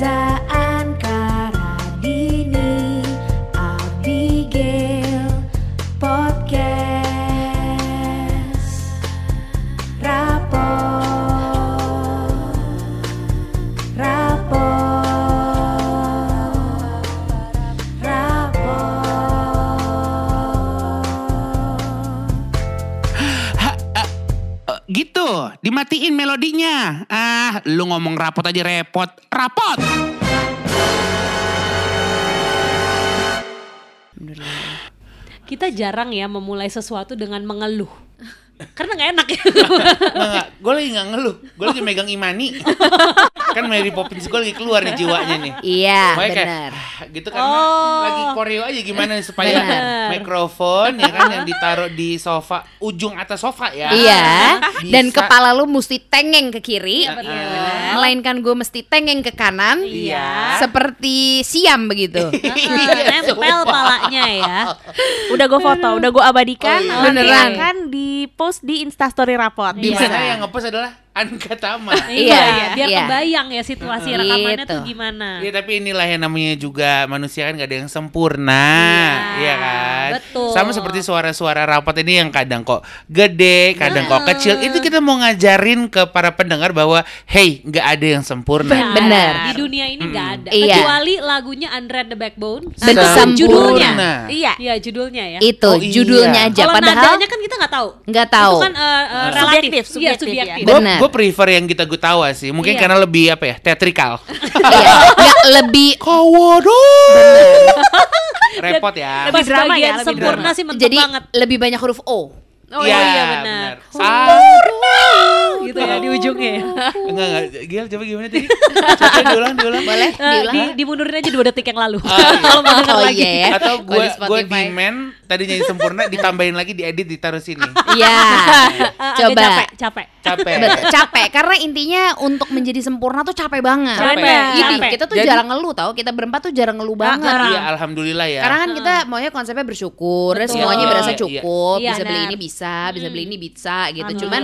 Reza rapot aja repot. Rapot. Kita jarang ya memulai sesuatu dengan mengeluh. Karena nggak enak ya. Enggak, gue lagi gak ngeluh. Gue lagi megang imani. kan Mary Poppins gue lagi keluar nih jiwanya nih. Iya, benar. "Ah," gitu karena Oh. lagi koreo aja gimana supaya mikrofon ya kan yang ditaruh di sofa ujung atas sofa ya. Iya, Bisa. dan kepala lu mesti tengeng ke kiri, Iya, betul. melainkan gue mesti tengeng ke kanan, Iya. seperti siam begitu. Heeh, Nempel palanya ya. Udah gue foto, udah gue abadikan, Oh, iya. nanti Beneran. akan di post di Instastory Rapot. Di mana yang ngepost adalah Anka Tama. Iya, biar iya. kebayang ya situasi rekamannya Gitu. tuh gimana. Iya tapi inilah yang namanya juga manusia kan gak ada yang sempurna, Iya, iya kan? betul. Sama seperti suara-suara rapat ini yang kadang kok gede, kadang kok kecil. Itu kita mau ngajarin ke para pendengar bahwa hey, nggak ada yang sempurna. Bener. ada. Di dunia ini nggak ada. Iya. Kecuali lagunya Andre and the Backbone. Bener. sama judulnya. Sempurna. Iya. Iya judulnya ya. Itu Oh, iya. judulnya aja. Kalau Padahal nadanya kan kita nggak tahu. nggak tahu. Itu kan eh, Ah. relatif, Subjektif, Iya, subjektif subjektif. ya. Gue Bener. Gue prefer yang kita gue tahu sih. Mungkin Iya. karena lebih apa ya? Teatrikal. iya, nggak lebih Kawaduh. Repot ya. Lebih drama ya, lebih sempurna drama. sih jadi banget. lebih banyak huruf O. Oh Iya, iya, benar. Aduh. Gitu ya di ujungnya. ya. Enggak enggak. Gil coba gimana tadi? Coba diulang diulang. Boleh Eh, diulang? di, dimundurin aja dua detik yang lalu. iya. Kalau mau denger Oh lagi. iya ya. Atau Kalau gue di gue Spotify. demand tadi nyanyi sempurna ditambahin lagi diedit ditaruh sini. Iya. Agak Coba. capek, capek. Capek. Capek karena intinya untuk menjadi sempurna tuh capek banget. Capek. Ini kita tuh Jadi- jarang ngeluh tau. Kita berempat tuh jarang ngeluh banget. jarang. Iya, alhamdulillah ya. Karena kan kita maunya konsepnya bersyukur, semuanya Iya, berasa iya, cukup, iya. bisa beli ini bisa, bisa beli ini bisa gitu. Cuman.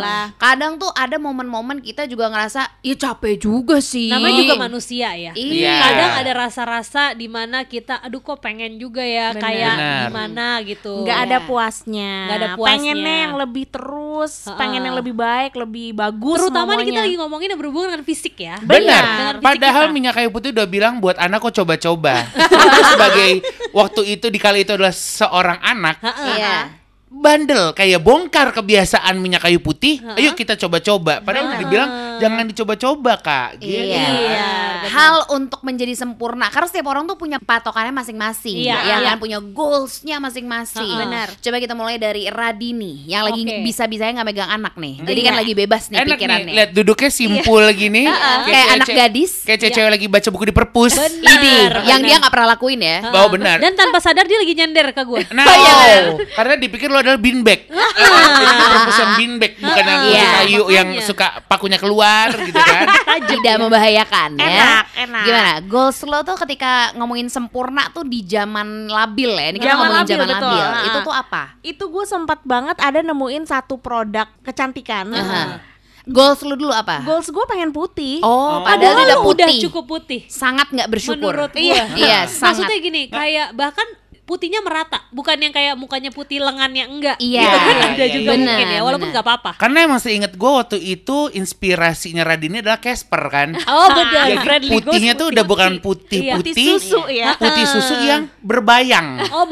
Kadang tuh ada momen-momen kita juga ngerasa, ya capek juga sih. Namanya juga manusia ya. Iya. Kadang ada rasa-rasa di mana kita aduh kok pengen juga ya Benar. kayak gimana gitu. Nggak ada puasnya. Nggak ada puasnya. Pengennya yang lebih terus, pengen yang lebih baik, lebih bagus. Terutama nih kita lagi ngomongin yang berhubungan dengan fisik ya. Benar. Padahal kita. minyak kayu putih udah bilang buat anak kok coba-coba. Sebagai waktu itu di kali itu adalah seorang anak Iya. Bandel kayak bongkar kebiasaan minyak kayu putih. Ayo kita coba-coba. Padahal udah dibilang jangan dicoba-coba kak. Gitu. Iya. Iya, Hal untuk menjadi sempurna karena setiap orang tuh punya patokannya masing-masing, Iya, ya iya. kan punya goalsnya masing-masing. Heeh. Benar. Coba kita mulai dari Radini yang lagi Oke. bisa-bisanya nggak megang anak nih. Jadi kan Iya. lagi bebas nih Enak pikirannya. nih, lihat duduknya simpul gini. Kayak anak ce- gadis. Kayak cewek lagi baca buku di perpus. Benar. Ini yang dia nggak pernah lakuin ya. Bawa benar. Dan tanpa sadar dia lagi nyender ke gue. Nah, Oh, iya, oh, karena dipikir lo adalah beanbag. Jadi itu perpus yang beanbag, bukan yang kursi Iya. kayu yang suka pakunya keluar gitu kan. Tidak membahayakan ya. Enak, enak. Gimana? Goals lo tuh ketika ngomongin sempurna tuh di zaman labil ya. Ini kita Zaman ngomongin labil, zaman betul. labil. Heeh. Itu tuh apa? Itu gue sempat banget ada nemuin satu produk kecantikan. Aha. Goals lo dulu apa? Goals gue pengen putih. Oh, Padahal padahal udah lu udah putih. cukup putih. Sangat nggak bersyukur. Menurut gue. Iya, iya, sangat. Maksudnya gini, kayak bahkan putihnya merata, bukan yang kayak mukanya putih lengannya enggak. Iya. Gitu kan Iya, ada iya, juga iya. mungkin ya, walaupun nggak apa-apa. Karena emang seinget gue waktu itu inspirasinya Radini adalah Casper kan. Oh betul, Jadi friendly putihnya tuh putih udah bukan putih. putih-putih, Putih susu ya. putih susu yang berbayang. Oh,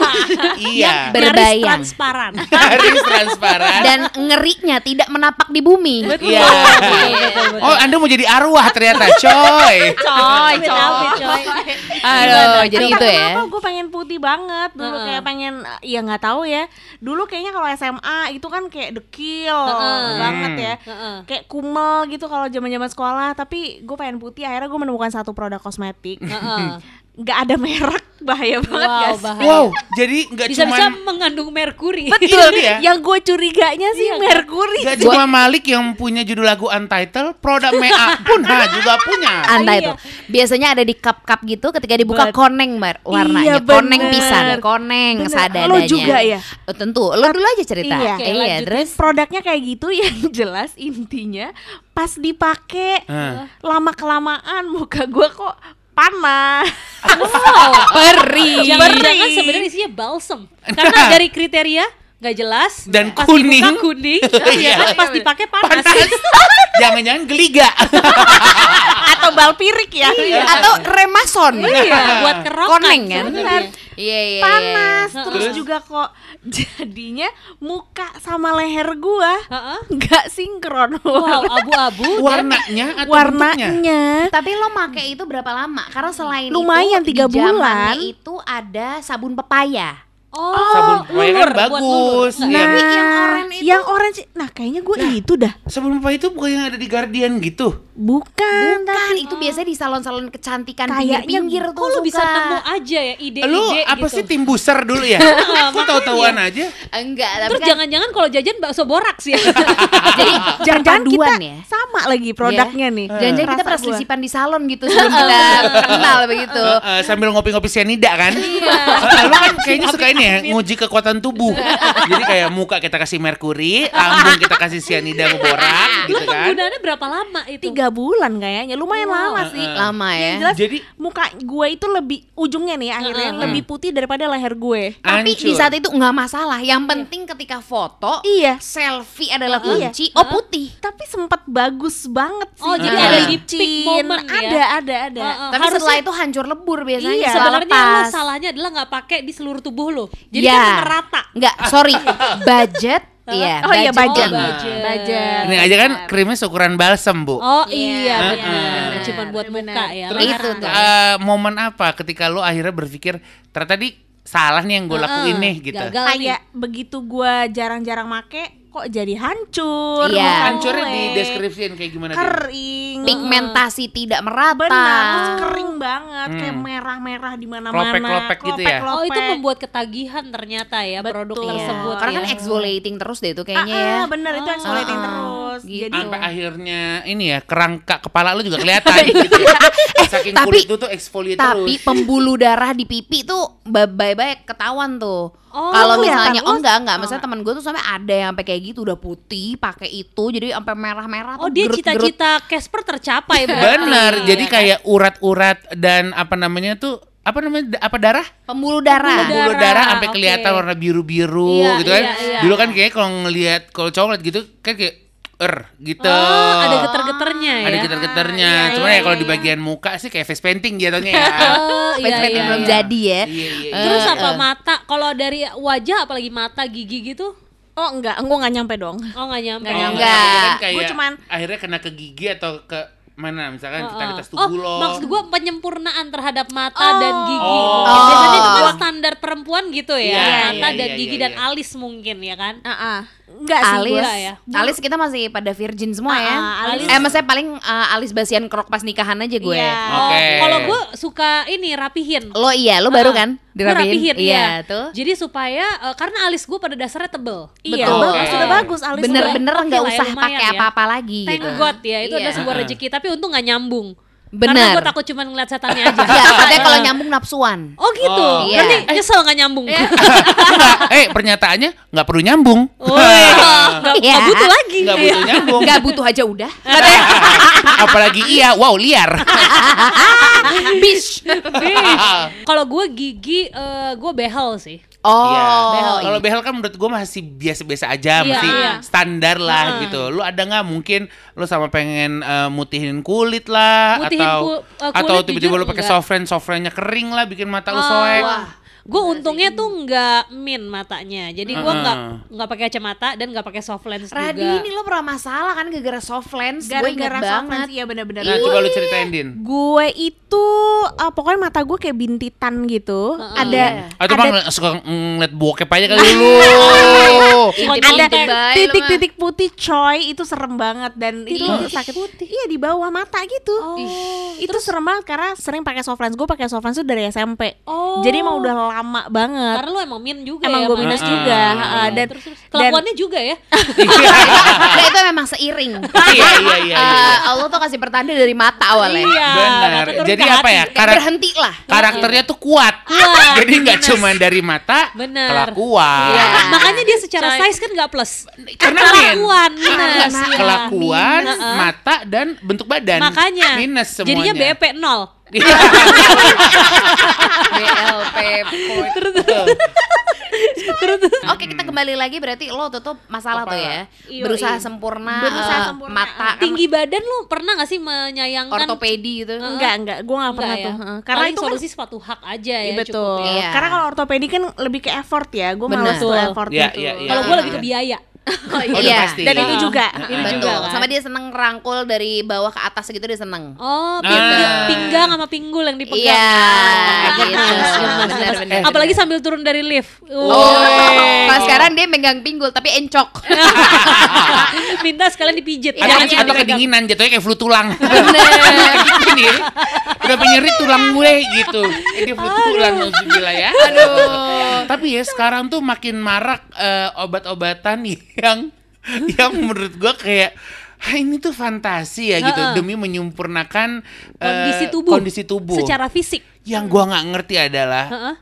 Iya. yang Berbayang. nyaris transparan. Garis transparan. Dan ngerinya tidak menapak di bumi. Iya. Betul, betul, betul. Oh, Anda mau jadi arwah ternyata, coy. Coy, amit, coy. Aduh, jadi itu ya. Kenapa gue pengen putih banget dulu Heeh. kayak pengen ya nggak tahu ya. Dulu kayaknya kalau SMA itu kan kayak dekil Heeh. banget ya. Heeh. Kayak kumel gitu kalau zaman-zaman sekolah, tapi gue pengen putih akhirnya gue menemukan satu produk kosmetik. Heeh. nggak ada merek, bahaya banget Wow, guys. bahaya. Wow, jadi nggak cuma mengandung merkuri. Betul, dia. yang gue curiganya sih Iya, kan? merkuri. Gak cuma Malik yang punya judul lagu Untitled, produk MA pun ha, juga punya. Anda Iya. itu biasanya ada di cup-cup gitu ketika dibuka Bet- koneng mar Iya, warnanya koneng bener. pisan koneng Bener. sadadanya Lo juga ya? Oh, tentu lo dulu aja cerita Iya. Oke, iya terus produknya kayak gitu yang jelas intinya pas dipakai Hah. lama kelamaan muka gue kok panas. Perih. Jangan-jangan sebenarnya isinya balsam. Karena dari kriteria nggak jelas Dan pas kuning. dibuka kuning, Iya. ya kan pas dipakai panas. Panas. Jangan-jangan geliga. Atau balpirik ya. Atau remason. Iya, buat kerokan. Koneng kan? sebenarnya. Iya, iya. panas iya. terus Terus? juga kok jadinya muka sama leher gua nggak sinkron Wow, abu-abu Warnanya atau bentuknya? warnanya Tapi lo make itu berapa lama? Karena selain Lumayan, itu, tiga bulan. itu ada sabun pepaya. Oh, Sabun pepaya kan bagus. lulur. Iya. Tapi yang oranye itu yang orange nah kayaknya gue itu dah Sebelum apa itu bukan yang ada di Guardian gitu? bukan, Bukan, itu biasanya di salon-salon kecantikan pinggir-pinggir tuh Kok lu bisa nemu aja ya ide-ide Lu gitu. apa sih tim buser dulu ya? Kok tahu-tahuan aja? Enggak, tapi Terus kan jangan-jangan kalau jajan bakso boraks ya. jadi jangan-jangan kita ya. Sama lagi produknya nih Jangan-jangan kita pernah selisipan di salon gitu sebelum kita kenal begitu. Eh, eh, sambil ngopi-ngopi sianida kan? Iya. Eh, lu kan kayaknya suka ini ya, nguji kekuatan tubuh. Jadi kayak muka kita kasih merkuri, lambung kita kasih sianida borak Lu gitu kan. penggunaannya berapa lama itu? tiga bulan kayaknya lumayan Wow. lama sih Lama ya. Yang jelas Jadi- muka gue itu lebih ujungnya nih akhirnya Heeh. lebih putih daripada leher gue Tapi di saat itu nggak masalah. Yang penting ketika foto, Iya. selfie adalah Iya. kunci. Oh putih. tapi sempat bagus banget sih Oh, jadi ada di peak moment ya? ada ada ada Heeh. Tapi Harusnya- setelah itu hancur lebur biasanya. Iya. Sebenarnya lo salahnya adalah nggak pakai di seluruh tubuh lo. Jadi Ya. kan merata. Enggak, sorry. Budget. Iya, Oh iya, budget. Oh, budget. Budget. Ini aja kan krimnya seukuran balsem, Bu. Oh Iya, iya benar. benar. Cuma buat Benar. muka ya. Terus Itu tuh. eh, momen apa ketika lu akhirnya berpikir ternyata tadi salah nih yang gue lakuin nih gitu. gagal. kayak begitu gue jarang-jarang make kok jadi hancur Iya. gue. di deskripsiin kayak gimana kering Pigmentasi tidak merata. benar terus kering banget Hmm. kayak merah-merah di mana-mana Klopek-klopek gitu ya? Oh itu membuat ketagihan ternyata ya produk Betul. tersebut. Karena kan ya. exfoliating terus deh itu Ah, kayaknya ah, ya. bener itu exfoliating Ah, terus gitu. jadi Sampai akhirnya ini ya kerangka kepala lu juga kelihatan gitu ya. Saking tapi- kulit lu tuh exfoliate Tapi terus. pembuluh darah di pipi tuh bye-bye ketahuan tuh. Oh, Kalau misalnya oh Oh, enggak enggak, misalnya teman gue tuh sampai ada yang sampai kayak gitu udah putih pakai itu jadi sampai merah-merah Oh tuh dia cita-cita Casper tercapai. Bener, Iya jadi kan? kayak urat-urat dan apa namanya tuh apa namanya apa darah? pembuluh darah. Pembuluh Bulu darah sampai kelihatan warna biru-biru Iya, gitu kan. iya, iya. Dulu kan kayak kalau ngelihat kalau cowok liat gitu kan kayak er gitu. Oh, ada geter-geternya ya. Ada getar-getarnya. Ah, iya, Cuma iya, ya kalau iya. di bagian muka sih kayak face painting jatuhnya ya. Oh, Face iya, painting iya, belum iya. jadi ya. Iya, iya, iya. Terus apa eh. mata? Kalau dari wajah apalagi mata, gigi gitu? oh enggak gue nggak nyampe dong Oh nggak nyampe. Nggak Oh, nyampe. Enggak. kan kayak Gua cuman- akhirnya kena ke gigi atau ke mana misalkan vitalitas oh, tubuh lo. maksud gue penyempurnaan terhadap mata Oh. dan gigi. Oh. Biasanya itu kan Oh. standar perempuan gitu ya, Iya, mata iya, dan iya, gigi iya, dan iya. alis mungkin ya kan. Ah, ah. Enggak sih Alis, gue Enggak ya? alis kita masih pada virgin semua Ah, ya. ah, alis. Eh, maksudnya paling uh, alis basian kerok pas nikahan aja gue. Iya. Oh, Oke. kalau gue suka ini rapihin. Lo iya, lo baru Ah, kan Gua rapihin, Iya, iya. tuh. Jadi supaya eh, karena alis gue pada dasarnya tebel. iya Betul. Oke. sudah bagus alis gue. Bener-bener nggak ya, usah lumayan pakai ya. apa-apa lagi Thank gitu. God ya, itu Iya. adalah sebuah rezeki. Tapi untung nggak nyambung. Bener. Karena gue takut cuma ngeliat setannya aja. Iya, katanya kalau nyambung nafsuan. Oh gitu. Oh. Iya. Berarti nyesel nggak nyambung. Enggak, eh pernyataannya nggak perlu nyambung. Oh, iya. nggak Iya. nggak butuh lagi. Nggak butuh nyambung. Nggak butuh aja udah. Apalagi iya, wow liar. Bish. Kalau gue gigi, gue behel sih. Oh, Iya. behel. Kalau behel kan menurut gue masih biasa-biasa aja, Iya, masih iya. standar lah Heeh. gitu. Lu ada nggak mungkin lu sama pengen eh, mutihin kulit lah Mutihin atau ku- atau kulit tiba-tiba jujur lu pakai enggak. softren, softrennya kering lah bikin mata lu Ah, soek. wah. Gue untungnya tuh nggak min matanya, jadi gue nggak nggak pakai kacamata dan nggak pakai soft lens Radi juga. ini lo pernah masalah kan gara-gara soft lens. Gara-gara soft banget. lens iya bener-bener Nah, coba lu ceritain Din. gue itu ah, pokoknya mata gue kayak bintitan gitu Heeh. ada Ah, itu ada ng- suka ngeliat bokep aja kali lu. Ada titik-titik putih coy itu serem banget dan itu sakit putih? iya di bawah mata gitu Oh, itu serem banget karena sering pakai soft lens gue pakai soft lens tuh dari SMP Oh. jadi emang udah lama banget karena lu emang min juga emang ya. gue minus Ah. juga Iya, ah, dan terus, terus. dan kelakuannya juga ya. Nah, itu memang seiring. Iya, iya, iya. Eh, iya. Allah tuh kasih pertanda dari mata awalnya. Iya. Benar. Jadi apa ya? Karak- berhenti lah. karakternya tuh kuat. Kuat, Jadi nggak cuma dari mata, Bener. kelakuan. Iya. Makanya dia secara Coy. size kan nggak plus. Karena kelakuan min. minus. Kelakuan, Minus. mata dan bentuk badan. Makanya. minus semuanya. Jadinya. BP 0. BLP Terus terus Oke kita kembali lagi berarti lo tutup masalah tuh ya Iya, Berusaha iya. sempurna Berusaha eh, sempurna. Mata kan tinggi badan lu pernah gak sih menyayangkan ortopedi gitu Enggak, enggak, gue gak pernah Enggak ya? tuh. Heeh. Karena Paling itu kan solusi sepatu hak aja ya Iya, betul. cukup ya. Iya. Karena kalau ortopedi kan lebih ke effort ya. Gue malas tuh effort Iya, itu. Kalau gue lebih ke biaya. Oh, Iya. udah pasti. Dan itu juga. Ini Betul. juga kan. Sama dia seneng rangkul dari bawah ke atas gitu dia seneng Oh, Ah. pinggang, pinggang sama pinggul yang dipegang. Iya Ah, gitu Apalagi sambil turun dari lift. Oh, Woi. kalau sekarang dia megang pinggul tapi encok. Minta sekalian dipijit. Atau, cuma atau dipegang. kedinginan jatuhnya kayak flu tulang. Bener. Gini, udah penyeri tulang gue gitu. Dia flu tulang nauzubillah ya. Aduh. Tapi ya sekarang tuh makin marak eh, obat-obatan yang yang menurut gue kayak "Hah, ini tuh fantasi ya gitu Heeh. demi menyempurnakan eh, Kondisi tubuh. kondisi tubuh. Secara fisik. Yang gua nggak ngerti adalah, Heeh.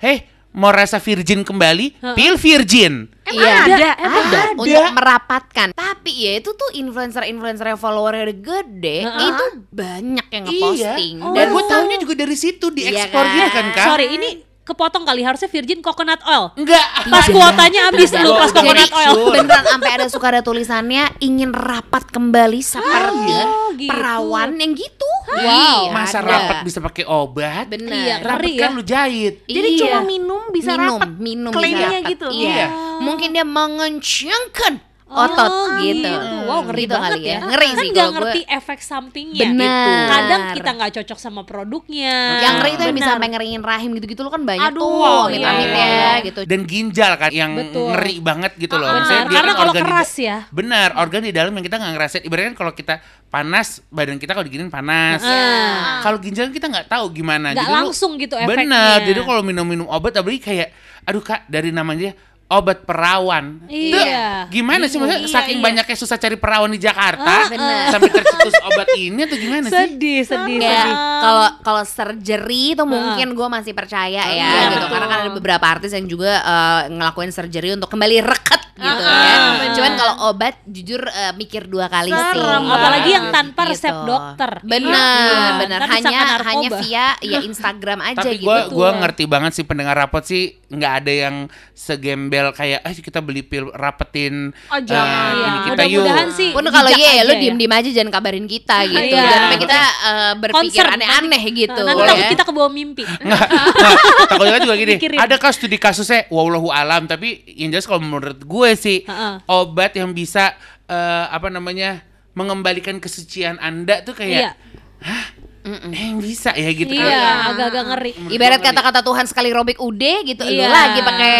heh mau rasa virgin kembali, Heeh. pil virgin. Iya, ada, ada, ada. untuk merapatkan. Tapi ya itu tuh influencer-influencer yang followernya gede, Heeh. itu banyak yang ngeposting. Iya. Dan Dan gue tahunya juga dari situ diekspor Iya gitu kan? kan kak. Sorry, ini kepotong kali harusnya virgin coconut oil. Enggak. Pas kuotanya habis Tidak. lu pas coconut oil. beneran sampai ada suka ada tulisannya ingin rapat kembali seperti Oh, gitu. perawan yang gitu. Wow. Iya, Masa ada. rapat bisa pakai obat? Bener. Iya, Rapat kan ya. lu jahit. Jadi Iya. cuma minum bisa minum, rapat. minum Klaimnya bisa. gitu. Iya. Mungkin dia mengencangkan otot Oh, gitu. Wow, ngeri Gitu banget kali ya. Ngeri kan sih gue. ngerti efek sampingnya. Bener. Gitu. Kadang kita nggak cocok sama produknya. Yang ngeri itu yang bisa sampai ngeringin rahim gitu-gitu lo kan banyak Aduh, tuh, iya, amit-amit iya, ya iya. gitu. Dan ginjal kan yang Betul. ngeri banget gitu loh. Ah, Maksudnya benar. dia Karena kan kalau organ di- keras ya. Benar, organ di dalam yang kita nggak ngerasain. Ibaratnya kalau kita panas, badan kita kalau diginin panas. Ah. Kalau ginjal kita nggak tahu gimana. Nggak Jadi lu- langsung gitu efeknya. Benar. Jadi kalau minum-minum obat, apalagi kayak, aduh kak, dari namanya obat perawan. Itu Iya. gimana sih maksudnya Iya, saking iya. banyaknya susah cari perawan di Jakarta Ah, benar. sampai tercetus obat ini atau gimana sih? Sedih, sedih, sedih. kalau kalau surgery itu mungkin gue masih percaya ya Iya, gitu betul. karena kan ada beberapa artis yang juga eh, ngelakuin surgery untuk kembali reket gitu Ah, ya. benar. Cuman kalau obat jujur eh, mikir dua kali sih. Serem. Apalagi yang tanpa Gitu. resep dokter. Bener, Iya. bener. Kan Hanya hanya via ya Instagram aja Tapi gitu. gue Betul. gua ngerti banget sih pendengar rapot sih nggak ada yang segembel kayak eh kita beli pil rapetin Oh, eh, jangan. ini Iya, kita yuk. mudah-mudahan sih Pun kalau iya aja lu ya. diem-diem aja jangan kabarin kita gitu. Iya. Jangan sampai kita eh, berpikir aneh-aneh gitu. Nanti ya. takut kita ke bawah mimpi. Nggak, nah, takutnya juga gini. Ada kan studi kasusnya, wallahu alam. Tapi yang jelas kalau menurut gue sih Heeh. obat yang bisa eh, apa namanya mengembalikan kesucian anda tuh Iya. kayak, eh yang bisa ya gitu Iya, kan. agak-agak ngeri. Ibarat kata-kata Tuhan sekali robek ude gitu, lu Iya. lagi pakai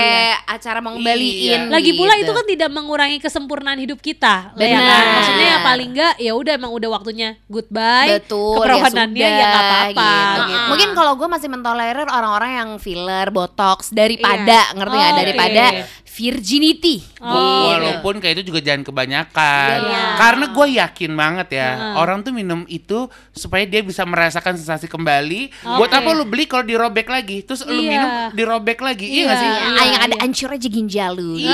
acara Iya. mengembaliin. Lagi pula gitu. itu kan tidak mengurangi kesempurnaan hidup kita. ya Benar. kan? Maksudnya ya paling enggak ya udah emang udah waktunya goodbye. Betul, Keperawanannya ya sudah, nggak apa-apa. gitu. gitu. Mungkin kalau gue masih mentolerir orang-orang yang filler, botox daripada ngerti nggak? Oh, daripada oke. Virginity. Oh, Gitu. Walaupun kayak itu juga jangan kebanyakan. Iya. Karena gue yakin banget ya, orang tuh minum itu supaya dia bisa merasakan sensasi kembali. Oke. Buat apa lu beli kalau dirobek lagi? Terus lu Iya. minum dirobek lagi. Iya Iya. gak sih? Ah, yang ada hancur aja ginjal lu. Iya.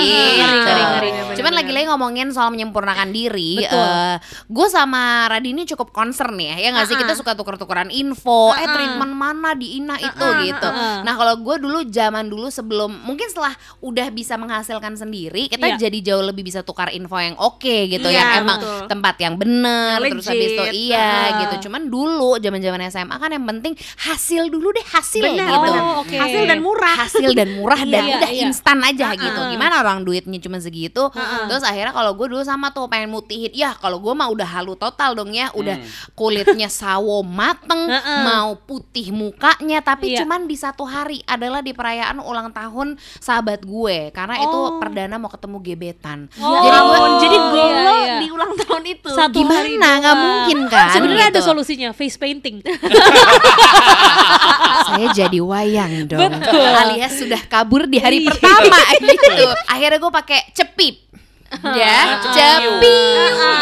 Gitu. Ngeri, ngeri. Cuman lagi-lagi ngomongin soal menyempurnakan diri, Betul. gue sama Radini cukup concern ya, ya nggak sih kita suka tuker-tukeran info, eh Uh-uh. treatment mana di Ina itu Uh-uh, gitu. uh-uh. Nah kalau gue dulu zaman dulu sebelum, mungkin setelah udah bisa menghasilkan sendiri, kita Iya. jadi jauh lebih bisa tukar info yang oke gitu, Iya, yang emang betul. tempat yang bener, Yang terus habis itu iya Uh-uh. gitu. Cuman dulu zaman-zaman SMA kan yang penting hasil dulu deh hasil Benar, gitu. benar. Oh, oke. Hasil dan murah. hasil dan murah dan Iya, udah iya. instan aja gitu. Uh-uh. Gimana orang duitnya cuma segitu. Uh-uh. Terus akhirnya kalau gue dulu sama tuh pengen mutihin. Ya kalau gue mah udah halu total dong ya. Udah Hmm. kulitnya sawo mateng, Uh-uh. mau putih mukanya. Tapi Iya. cuman di satu hari adalah di perayaan ulang tahun sahabat gue. Karena itu Oh. perdana mau ketemu gebetan. Oh. Jadi gue gue jadi Iya, lo iya. di ulang tahun itu. Satu gimana? Nggak doang. mungkin kan? Sebenarnya ada gitu. solusinya, face painting. saya jadi wayang dong Betul. alias sudah kabur di hari Iya. pertama gitu akhirnya gue pakai cepip ya cepiu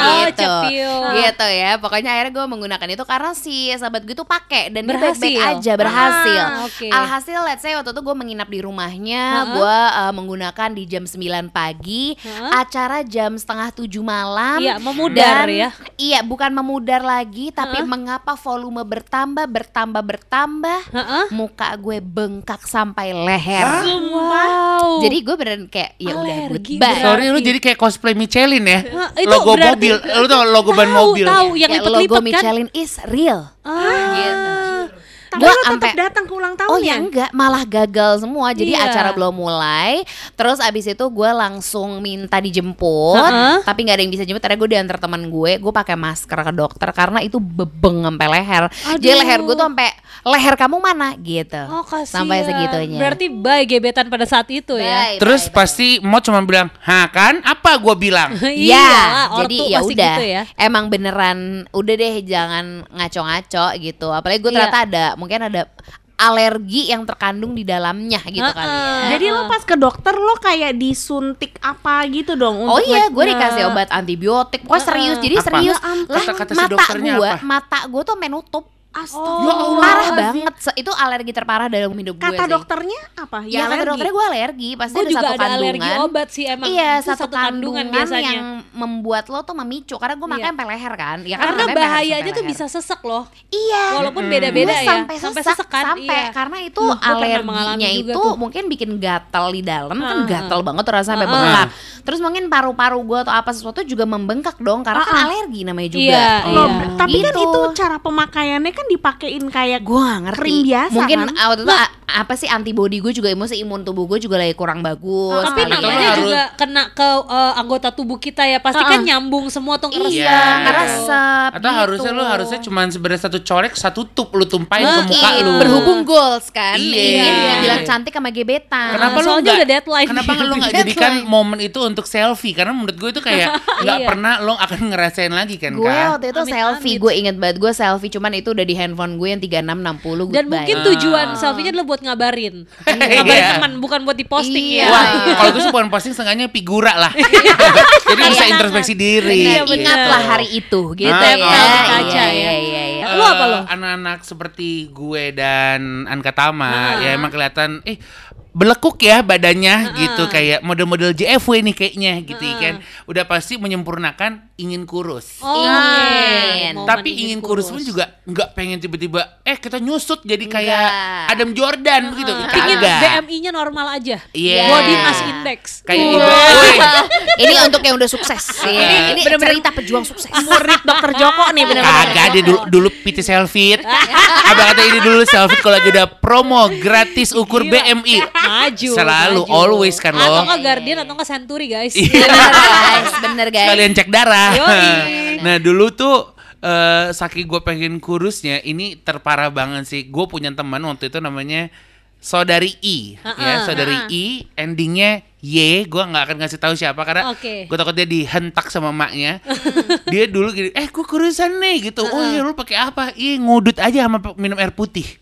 Oh, gitu cepiu. gitu ya pokoknya akhirnya gue menggunakan itu karena si sahabat gue tuh pakai dan dia Berhasil. baik-baik aja berhasil Ah, oke. alhasil let's say waktu itu gue menginap di rumahnya gue uh, menggunakan di jam 9 pagi Ha-ha. acara jam setengah tujuh malam Iya, memudar dan- ya. iya bukan memudar lagi tapi Ha-ha. mengapa volume bertambah bertambah bertambah Heeh. muka gue bengkak sampai leher Wow. jadi gue beneran kayak ya udah goodbye berarti. Sorry lu jadi kayak cosplay Michelin ya. Hah, itu logo berarti- mobil. Lu tau logo ban mobil. tahu. yang Kayak lipet-lipet logo kan? Michelin is real Ah. gitu. Tapi Gua lo tetap ampe- datang ke ulang tahunnya. Oh ya enggak, malah gagal semua. Jadi Iya. acara belum mulai. Terus abis itu gue langsung minta dijemput. Heeh. Tapi nggak ada yang bisa jemput. Karena gue diantar teman gue. Gue pakai masker ke dokter karena itu bebeng sampai leher. Jadi Aduh. leher gue tuh sampai leher kamu mana gitu. Oh, kasihan. Sampai segitunya. Berarti bye gebetan pada saat itu ya. Bye, Terus bye, pasti mau cuma bilang, "Ha kan? Apa gua bilang?" Iya, ortu jadi ya udah. gitu ya. Emang beneran udah deh jangan ngaco-ngaco gitu. Apalagi gue Iya. ternyata ada mungkin ada alergi yang terkandung di dalamnya gitu Heeh. kali ya. Jadi lo pas ke dokter lo kayak disuntik apa gitu dong Oh iya, gue dikasih obat antibiotik. Pokoknya serius, jadi Apa? serius. Ya. Lah, Kata-kata si mata dokternya gue, apa? mata gue tuh menutup. Astagfirullah. Parah banget. Itu alergi terparah dalam hidup gue Kata dokternya apa? Ya, kata alergi. dokternya gue alergi. Pasti Gue ada juga satu ada kandungan. alergi obat sih emang. Iya, Itu satu, kandungan, biasanya. yang membuat lo tuh memicu. Karena gue Iya. sampai leher kan. Ya kan Karena bahayanya sampai tuh bisa sesek loh. Iya. Walaupun beda-beda Gue ya. sampai Sampai sesak, sesek kan, sampai iya. karena itu Loh, alerginya itu tuh. mungkin bikin gatal di dalam kan Heeh. gatal banget tuh rasanya sampai Heeh. bengkak. Terus mungkin paru-paru gue atau apa sesuatu juga membengkak dong karena kan Heeh. alergi namanya juga. Iya, Loh, iya. tapi kan Gitu. itu cara pemakaiannya kan dipakein kayak gue gak ngerti Krim biasa, mungkin kan? ah, waktu itu apa sih antibody gue juga emosi imun tubuh gue juga lagi kurang bagus Tapi ya. namanya harus- juga kena ke eh, anggota tubuh kita ya. Pasti kan Heeh. nyambung semua tuh iya ngeresep. Iya. ngeresep Atau harusnya lu harusnya cuma sebenarnya satu colek, satu tup lu tumpahin ke muka Iya, lu. berhubung goals kan Iya. Iya. bilang cantik sama gebetan Kenapa lu Soalnya nggak- udah deadline. Kenapa lu nggak Deadline. jadikan momen itu untuk selfie? Karena menurut gue itu kayak nggak Iya. pernah lo akan ngerasain lagi kan gue waktu itu selfie gue inget banget gue selfie cuman itu udah di handphone gue yang 3660 Dan goodbye. mungkin tujuan selfie-nya adalah buat ngabarin. ngabarin Iya. teman, bukan buat diposting Iya. ya. Wah, kalau gue sih bukan posting setengahnya figura lah. Jadi bisa Iya. introspeksi diri. Iya, Bener, bener. ingatlah hari itu gitu Ah, ya kaca Iya, ya. iya, iya, iya. Lu apa lo? Eh, Anak-anak seperti gue dan Anka Tama Ah. ya emang kelihatan eh belekuk ya badannya gitu kayak model-model JFW nih kayaknya gitu kan. Udah pasti menyempurnakan ingin kurus. Oh, Ingin. momen Tapi ingin kurus pun juga nggak pengen tiba-tiba eh kita nyusut jadi kayak Enggak. Adam Jordan gitu. Pingin Kagak. BMI-nya normal aja. Iya. Body mass index. Kayak Wah. ibu. Woi, ini untuk yang udah sukses ini, ini bener-bener cerita pejuang sukses murid dokter Joko nih bener-bener. Kagak dia dulu, dulu PT Selfie. Abang kata ini dulu selfie kalau lagi udah promo gratis ukur BMI. Maju. Selalu maju. always kan Atau lo. nggak Guardian atau nggak Century guys. Iya. bener guys bener guys Sekalian cek darah. Yoi. nah dulu tuh eh saking gue pengen kurusnya ini terparah banget sih. Gue punya teman waktu itu namanya saudari I, ya Ha-ha, saudari I, endingnya Y, gue nggak akan ngasih tahu siapa karena Oke. gue takut dia dihentak sama maknya. dia dulu gini, eh gue kurusan nih gitu. Oh ya lu pakai apa? Ih ngudut aja sama minum air putih.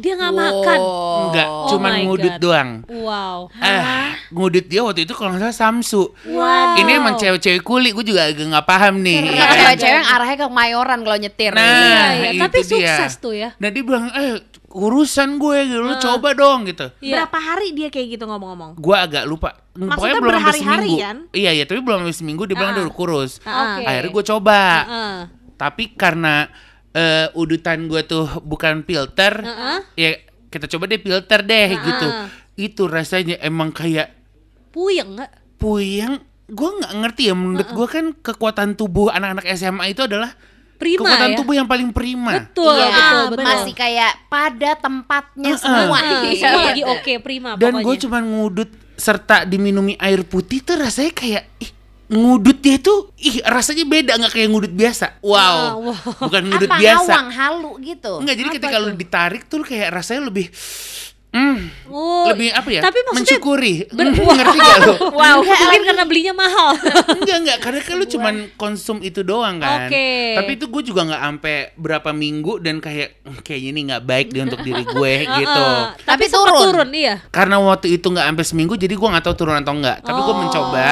Dia nggak makan. Enggak, Oh cuman ngudut God. doang. Wow. Eh, ngudut dia waktu itu kalau nggak salah Samsu. Wow. Ini emang cewek-cewek kulit, gue juga agak nggak paham nih. ya kan? cewek-cewek yang arahnya ke Mayoran kalau nyetir Nah, Iya, iya. itu Tapi dia. sukses tuh ya. Nah dia bilang, eh urusan gue, gitu, lu coba dong gitu. Iya. Berapa hari dia kayak gitu ngomong-ngomong? Gue agak lupa. Maksudnya Pokoknya belum berhari-hari seminggu. kan? Iya, iya, tapi belum seminggu dia bilang dia udah kurus. Oke. Akhirnya gue coba. Heeh. Tapi karena eh, udutan gue tuh bukan filter, Heeh. ya kita coba deh filter deh gitu. Itu rasanya emang kayak Puyeng nggak? puyeng. Gue nggak ngerti ya. Menurut gue kan kekuatan tubuh anak-anak SMA itu adalah Prima kekuatan ya. tubuh yang paling prima. Betul, Iya, betul, betul. masih kayak pada tempatnya Heeh. semua Iya, semua lagi oke, prima Dan gue pokoknya. cuma ngudut serta diminumi air putih tuh rasanya kayak ih, ngudut dia tuh ih rasanya beda nggak kayak ngudut biasa. Wow. Wow. Bukan ngudut apa biasa. ngawang halu gitu Enggak, jadi Apa ketika lu tuh? ditarik tuh kayak rasanya lebih hmm, Oh, lebih apa ya? Tapi maksudnya mensyukuri. ber- Hmm, ngerti gak lu? Wow, mungkin karena belinya mahal. enggak enggak karena kan lu cuman konsum itu doang kan. Oke. Tapi itu gue juga nggak sampai berapa minggu dan kayak "Hmm, kayaknya ini nggak baik deh untuk diri gue gitu. Tapi Tapi turun. turun iya. Karena waktu itu nggak sampai seminggu jadi gue nggak tahu turun atau enggak. Tapi gue Oh. mencoba